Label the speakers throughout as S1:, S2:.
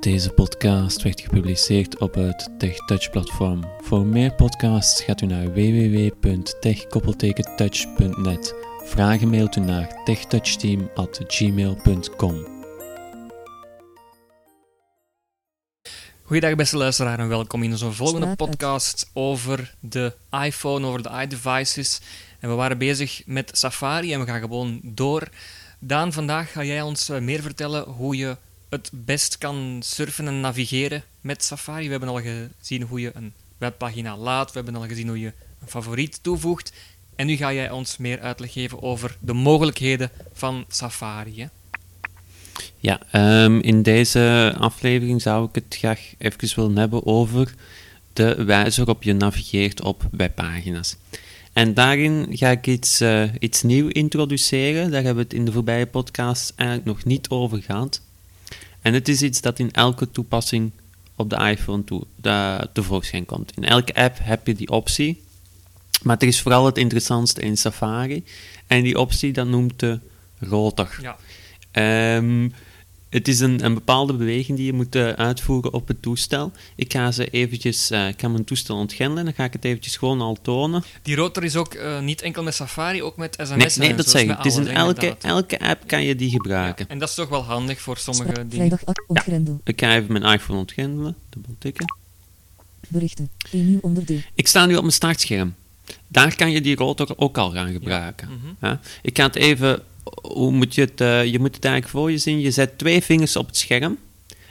S1: Deze podcast werd gepubliceerd op het TechTouch-platform. Voor meer podcasts gaat u naar www.tech-touch.net. Vragen mailt u naar techtouchteam.gmail.com.
S2: Goeiedag beste luisteraar en welkom in onze volgende podcast over de iPhone, over de iDevices. En we waren bezig met Safari en we gaan gewoon door. Daan, vandaag ga jij ons eh, meer vertellen hoe je het best kan surfen en navigeren met Safari. We hebben al gezien hoe je een webpagina laat, we hebben al gezien hoe je een favoriet toevoegt. En nu ga jij ons meer uitleg geven over de mogelijkheden van Safari.
S1: Ja, um, in deze aflevering zou ik het graag even willen hebben over de wijze waarop je navigeert op webpagina's. En daarin ga ik iets, uh, iets nieuw introduceren. Daar hebben we het in de voorbije podcast eigenlijk nog niet over gehad. En het is iets dat in elke toepassing op de iPhone toe, de, tevoorschijn komt. In elke app heb je die optie. Maar er is vooral het interessantste in Safari. En die optie, dat noemt de rotor. Ja. Um, het is een, een bepaalde beweging die je moet uh, uitvoeren op het toestel. Ik ga ze eventjes, uh, ik ga mijn toestel ontgrendelen, dan ga ik het eventjes gewoon al tonen.
S2: Die rotor is ook uh, niet enkel met Safari, ook met sms.
S1: Nee, nee dat zeg ik. Het is in elke, elke app kan je die gebruiken.
S2: Ja, en dat is toch wel handig voor sommige
S3: Start,
S2: dingen.
S3: Vrijdag ontgrendelen.
S1: Ja, ik ga even mijn iPhone ontgrendelen, dubbel tikken.
S3: Berichten, een nieuw onderdeel.
S1: Ik sta nu op mijn startscherm. Daar kan je die rotor ook al gaan gebruiken. Ja. Mm -hmm. Ik ga het even hoe moet je het, uh, je moet het eigenlijk voor je zien. Je zet twee vingers op het scherm.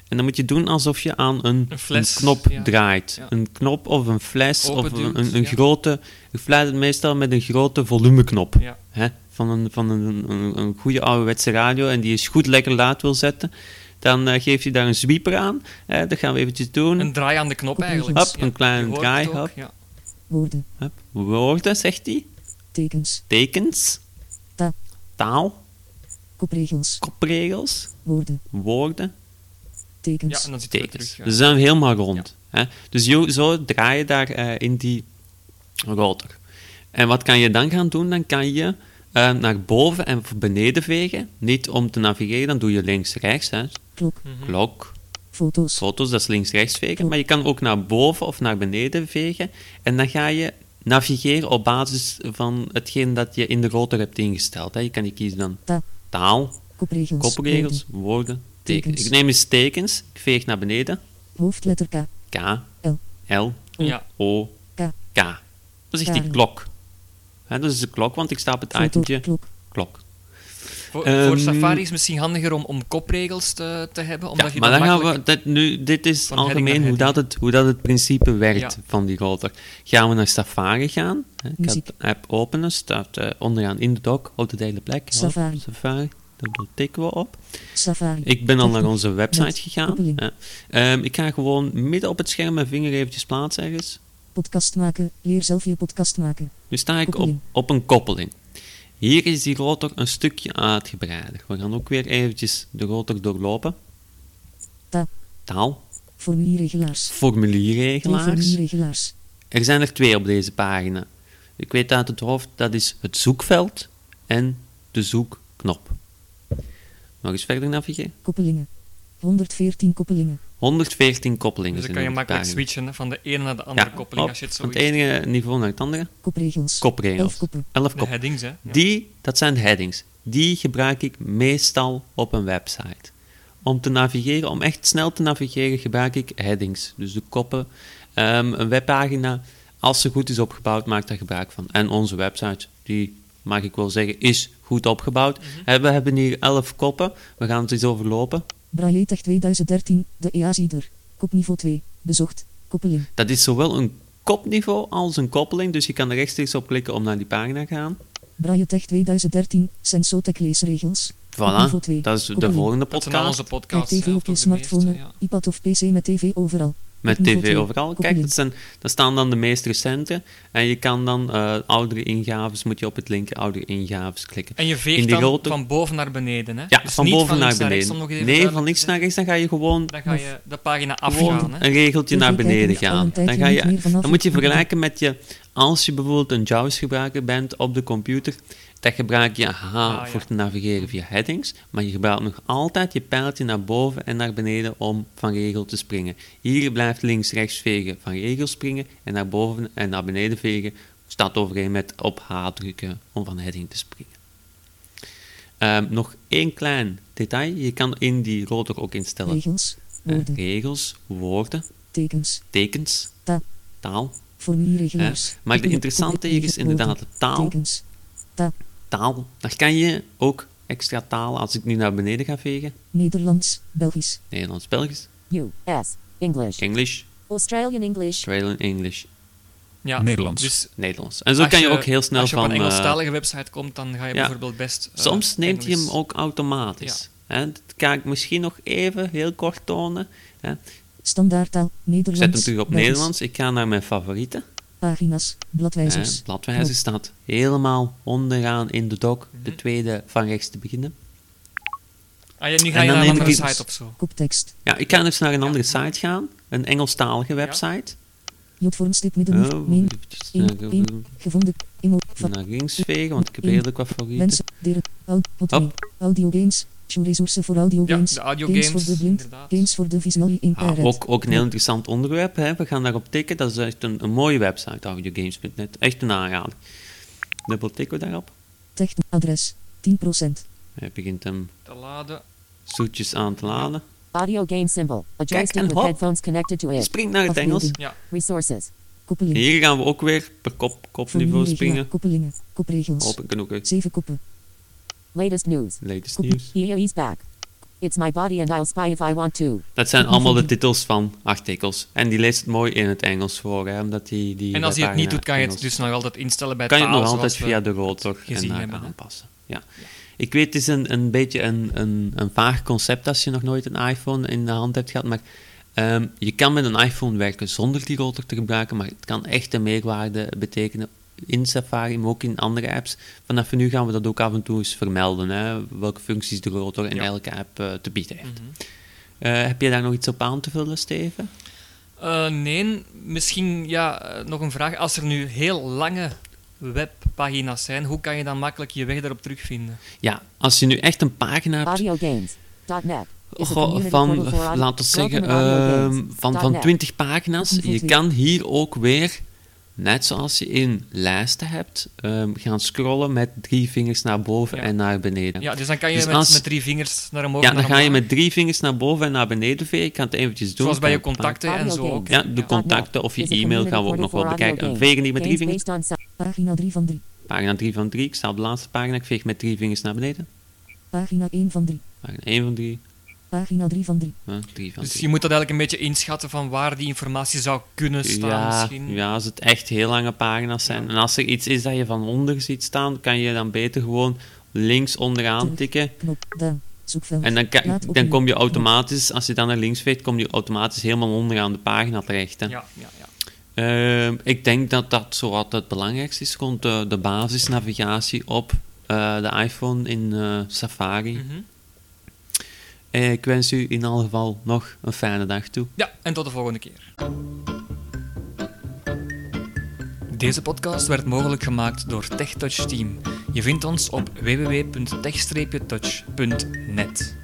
S1: En dan moet je doen alsof je aan een,
S2: een, fles,
S1: een knop
S2: ja.
S1: draait.
S2: Ja.
S1: Een knop of een fles
S2: Open
S1: of
S2: duwt,
S1: een, een
S2: ja.
S1: grote. Ik fluit het meestal met een grote volumeknop.
S2: Ja.
S1: Hè? Van, een, van een, een, een goede ouderwetse radio en die is goed lekker laat wil zetten. Dan uh, geef je daar een sweeper aan. Hè? Dat gaan we eventjes doen.
S2: Een draai aan de knop eigenlijk.
S1: Hop, een klein
S2: Je hoort
S1: draai.
S2: ook,
S1: Hop.
S3: Woorden,
S1: Hop. Woorden, zegt hij.
S3: tekens,
S1: Tekens.
S3: Ta.
S1: Taal.
S3: kopregels,
S1: Kopregels.
S3: woorden,
S1: Woorden.
S3: tekens,
S2: Ja, en dan
S1: tekens.
S2: terug.
S1: Dus dan helemaal rond. Hè? Dus jo- zo draai je daar eh, in die rotor. En wat kan je dan gaan doen? Dan kan je eh, naar boven en beneden vegen. Niet om te navigeren, dan doe je links-rechts. hè.
S3: klok,
S2: Mhm.
S1: Klok,
S3: foto's,
S1: foto's, dat is links-rechts vegen. Maar je kan ook naar boven of naar beneden vegen. En dan ga je navigeren op basis van hetgeen dat je in de rotor hebt ingesteld. Hè. Je kan hier kiezen dan
S3: Ta.
S1: taal,
S3: kopregels,
S1: kopregels, woorden, tekens.
S3: Tekens.
S1: Ik neem eens tekens, ik veeg naar beneden.
S3: hoofdletter K,
S1: K,
S3: L,
S1: L,
S2: Ja.
S1: O,
S3: K,
S1: K. Dat is echt die klok. Hè, dat is de klok, want ik sta op het
S3: foto,
S1: itempje
S3: klok,
S1: klok.
S2: Voor,
S1: Ehm,
S2: voor Safari is het misschien handiger om, om kopregels te, te hebben, omdat
S1: Ja,
S2: je
S1: maar
S2: dan
S1: dan gaan we, dat, nu, dit is algemeen hoe dat, het, hoe dat het principe werkt
S2: Ja.
S1: van die rotor. Gaan we naar Safari gaan. Hè, ik de app openen, staat eh, onderaan in de dock op de derde plek.
S3: Safari.
S1: Safari, daar tikken we op.
S3: Safari,
S1: Ik ben al naar onze website gegaan. hè. Ehm, ik ga gewoon midden op het scherm mijn vinger eventjes plaatsen ergens.
S3: podcast maken, leer zelf je podcast maken,
S1: Nu sta ik op, op een koppeling. Hier is die rotor een stukje uitgebreider. We gaan ook weer eventjes de rotor doorlopen.
S3: Ta.
S1: Taal,
S3: formulierregelaars,
S1: formulierregelaars.
S3: formulierregelaars,
S1: Er zijn er twee op deze pagina. Ik weet uit het hoofd, dat is het zoekveld en de zoekknop. Nog eens verder navigeren.
S3: koppelingen, 114 koppelingen,
S1: 114 koppelingen
S2: Dus dan kan je makkelijk
S1: pagina.
S2: switchen van de ene naar de andere
S1: Ja,
S2: koppeling
S1: op,
S2: als je het zo
S1: van het ene niveau naar het andere.
S3: kopregels,
S1: Kopregels.
S3: elf koppen,
S1: 11
S2: De
S1: kop.
S2: headings, hè. Ja.
S1: Die, dat zijn headings. Die gebruik ik meestal op een website. Om te navigeren, om echt snel te navigeren, gebruik ik headings. Dus de koppen. Ehm, een webpagina, als ze goed is opgebouwd, maakt daar gebruik van. En onze website, die mag ik wel zeggen, is goed opgebouwd. Eh, We hebben hier 11 koppen. We gaan het eens overlopen.
S3: Braille Tech 2013, de EA-zieder, kopniveau 2, bezocht, koppeling,
S1: Dat is zowel een kopniveau als een koppeling. Dus je kan er rechtstreeks op klikken om naar die pagina te gaan.
S3: Braille Tech 2013, Sensotech leesregels,
S1: Voilà,
S3: 2,
S1: dat is de
S3: koppeling.
S1: volgende
S2: Dat zijn al
S1: podcast.
S2: onze podcasts.
S3: TV op je smartphone,
S2: meeste, ja.
S3: iPad of PC met TV overal.
S1: Met tv
S3: 2,
S1: overal. Kijk, dat, zijn, dat staan dan de meest recente. En je kan dan eh, oudere ingaves, moet je op het linkje oudere ingaves klikken.
S2: En je
S1: In
S2: veegt
S1: die
S2: dan
S1: grote-
S2: van boven naar beneden, hè?
S1: Ja,
S2: Dus
S1: van
S2: niet
S1: boven
S2: van
S1: naar beneden. nee, van links naar rechts, dan ga je gewoon,
S2: Dan ga je de pagina afgaan, hè?
S1: een regeltje naar beneden gaan. Dan, ga je, dan moet je vergelijken met je, als je bijvoorbeeld een JAWS gebruiker bent op de computer, dat gebruik je aha,
S2: Ah, ja.
S1: voor te navigeren via headings, maar je gebruikt nog altijd je pijltje naar boven en naar beneden om van regel te springen. Hier blijft links-rechts vegen van regel springen en naar boven en naar beneden vegen staat overeen met op H drukken om van heading te springen. Ehm, nog één klein detail, je kan in die rotor ook instellen
S3: Regels. Woorden.
S1: regels, woorden,
S3: Tekens.
S1: tekens,
S3: Ta.
S1: taal.
S3: Formulierregelaars.
S1: hè. Maar de interessante hier is inderdaad de taal.
S3: Tekens. Ta.
S1: Taal. Daar kan je ook extra taal, als ik nu naar beneden ga vegen,
S3: Nederlands. Belgisch.
S1: Nederlands, Belgisch,
S4: U.S. English.
S1: English,
S4: Australian English.
S1: Australian English,
S2: Ja,
S5: Nederlands.
S2: Dus
S1: Nederlands. En zo kan je ook heel snel
S2: als je op
S1: van...
S2: een
S1: eh,
S2: Engelstalige website komt, dan ga je
S1: ja.
S2: bijvoorbeeld best... eh,
S1: soms neemt hij hem ook automatisch. Hè, dat kan ik misschien nog even heel kort tonen. Hè. Ik
S3: Standaardtaal.
S1: zet
S3: Nederlands.
S1: hem terug op
S3: Belgisch.
S1: Nederlands. Ik ga naar mijn favorieten.
S3: Pagina's. Bladwijzers.
S1: Staat helemaal onderaan in de doc.
S2: Mhm.
S1: De tweede van rechts te beginnen.
S2: Ah, ja, nu ga je naar een andere
S1: ik-
S2: site of zo.
S3: Koptekst.
S1: Ja, ik kan dus naar een
S2: Ja.
S1: andere site gaan. Een Engelstalige website. Oh,
S3: Meen.
S1: eventjes
S3: Eén.
S1: naar,
S3: Één. Gevonden. Emo.
S1: Naar links vegen, want ik heb
S3: Eén.
S1: redelijk wat favorieten.
S3: Deren. Hotmail. Audio games. Show-resourcen voor audio
S2: Ja,
S3: games.
S2: de audio
S3: games
S2: games,
S3: voor de blind.
S2: inderdaad.
S3: Games voor de visually
S1: Ah, ook, ook een heel interessant onderwerp. Hè. We gaan daarop tikken. Dat is echt een, een mooie website, audiogames.net. Echt een aanrader. Dubbel tikken we daarop.
S3: Adres. 10%.
S1: Hij begint hem
S2: Te laden.
S1: zoetjes aan te laden.
S4: Audio game symbol. A
S1: Kijk,
S4: joystick
S1: en
S4: with
S1: hop.
S4: headphones connected to it.
S1: Springt naar het Engels.
S2: Ja,
S4: Resources.
S1: Hier gaan we ook weer per kop, kopniveau springen.
S3: Koppelingen. Kopregels.
S1: Open ook.
S3: 7 koppen.
S4: Latest news.
S1: Latest
S3: Kop-
S1: nieuws.
S4: EA's back. It's my body and I'll spy if I want to.
S1: Dat zijn allemaal de titels van artikels. En die leest het mooi in het Engels voor. Hè, omdat die, die
S2: en als je het niet doet, kan je het
S1: Engels-
S2: dus nog altijd instellen bij
S1: kan je het
S2: taal,
S1: nog altijd via de rotor en
S2: gezien
S1: daar
S2: hebben,
S1: aanpassen. Ja. Ik weet, het is een, een beetje een, een, een vaag concept als je nog nooit een iPhone in de hand hebt gehad, maar ehm, je kan met een iPhone werken zonder die rotor te gebruiken, maar het kan echt een meerwaarde betekenen in Safari, maar ook in andere apps. Vanaf nu gaan we dat ook af en toe eens vermelden, hè, welke functies de rotor in
S2: Ja.
S1: elke app eh, te bieden heeft.
S2: Mhm.
S1: Eh, heb je daar nog iets op aan te vullen, Steven?
S2: Eh, nee, misschien ja, nog een vraag. Als er nu heel lange webpagina's zijn, hoe kan je dan makkelijk je weg daarop terugvinden?
S1: Ja, als je nu echt een pagina hebt
S4: Audiogames.net.
S1: Goh, van, laten we zeggen, ehm, van, van
S4: .net.
S1: 20 pagina's. Je kan hier ook weer, net zoals je in lijsten hebt, ehm, gaan scrollen met drie vingers naar boven
S2: Ja.
S1: en naar beneden.
S2: Ja, dus dan kan je
S1: Dus
S2: met,
S1: als-
S2: met drie vingers naar omhoog
S1: Ja,
S2: naar
S1: dan ga je met drie vingers naar boven en naar beneden vegen. Ik kan het eventjes doen.
S2: Zoals bij je contacten en zo ook.
S1: Ja, de contacten of je e-mail gaan we ook nog wel bekijken. Vegen die met drie vingers.
S3: Pagina 3 van 3.
S1: Pagina 3 van 3. Ik sta op de laatste pagina. Ik veeg met drie vingers naar beneden.
S3: Pagina 1 van 3.
S1: Pagina 1 van 3.
S3: Pagina 3 van 3.
S1: Ja, 3 van
S2: Dus
S1: 3.
S2: je moet dat eigenlijk een beetje inschatten van waar die informatie zou kunnen staan
S1: Ja,
S2: misschien.
S1: ja, als het echt heel lange pagina's zijn.
S2: Ja.
S1: En als er iets is dat je van onder ziet staan, kan je dan beter gewoon links onderaan
S3: Terug.
S1: tikken.
S3: Knop. Down. Zoekveld.
S1: En dan, kan- dan kom je automatisch, als je dan naar links veegt, kom je automatisch helemaal onderaan de pagina terecht. Hè.
S2: Ja, ja, ja.
S1: Ehm, ik denk dat dat zo wat het belangrijkste is, rond de, de basisnavigatie op eh, de iPhone in eh, Safari.
S2: Mhm.
S1: Ik wens u in alle geval nog een fijne dag toe.
S2: Ja, en tot de volgende keer. Deze podcast werd mogelijk gemaakt door TechTouch Team. Je vindt ons op www.tech-touch.net.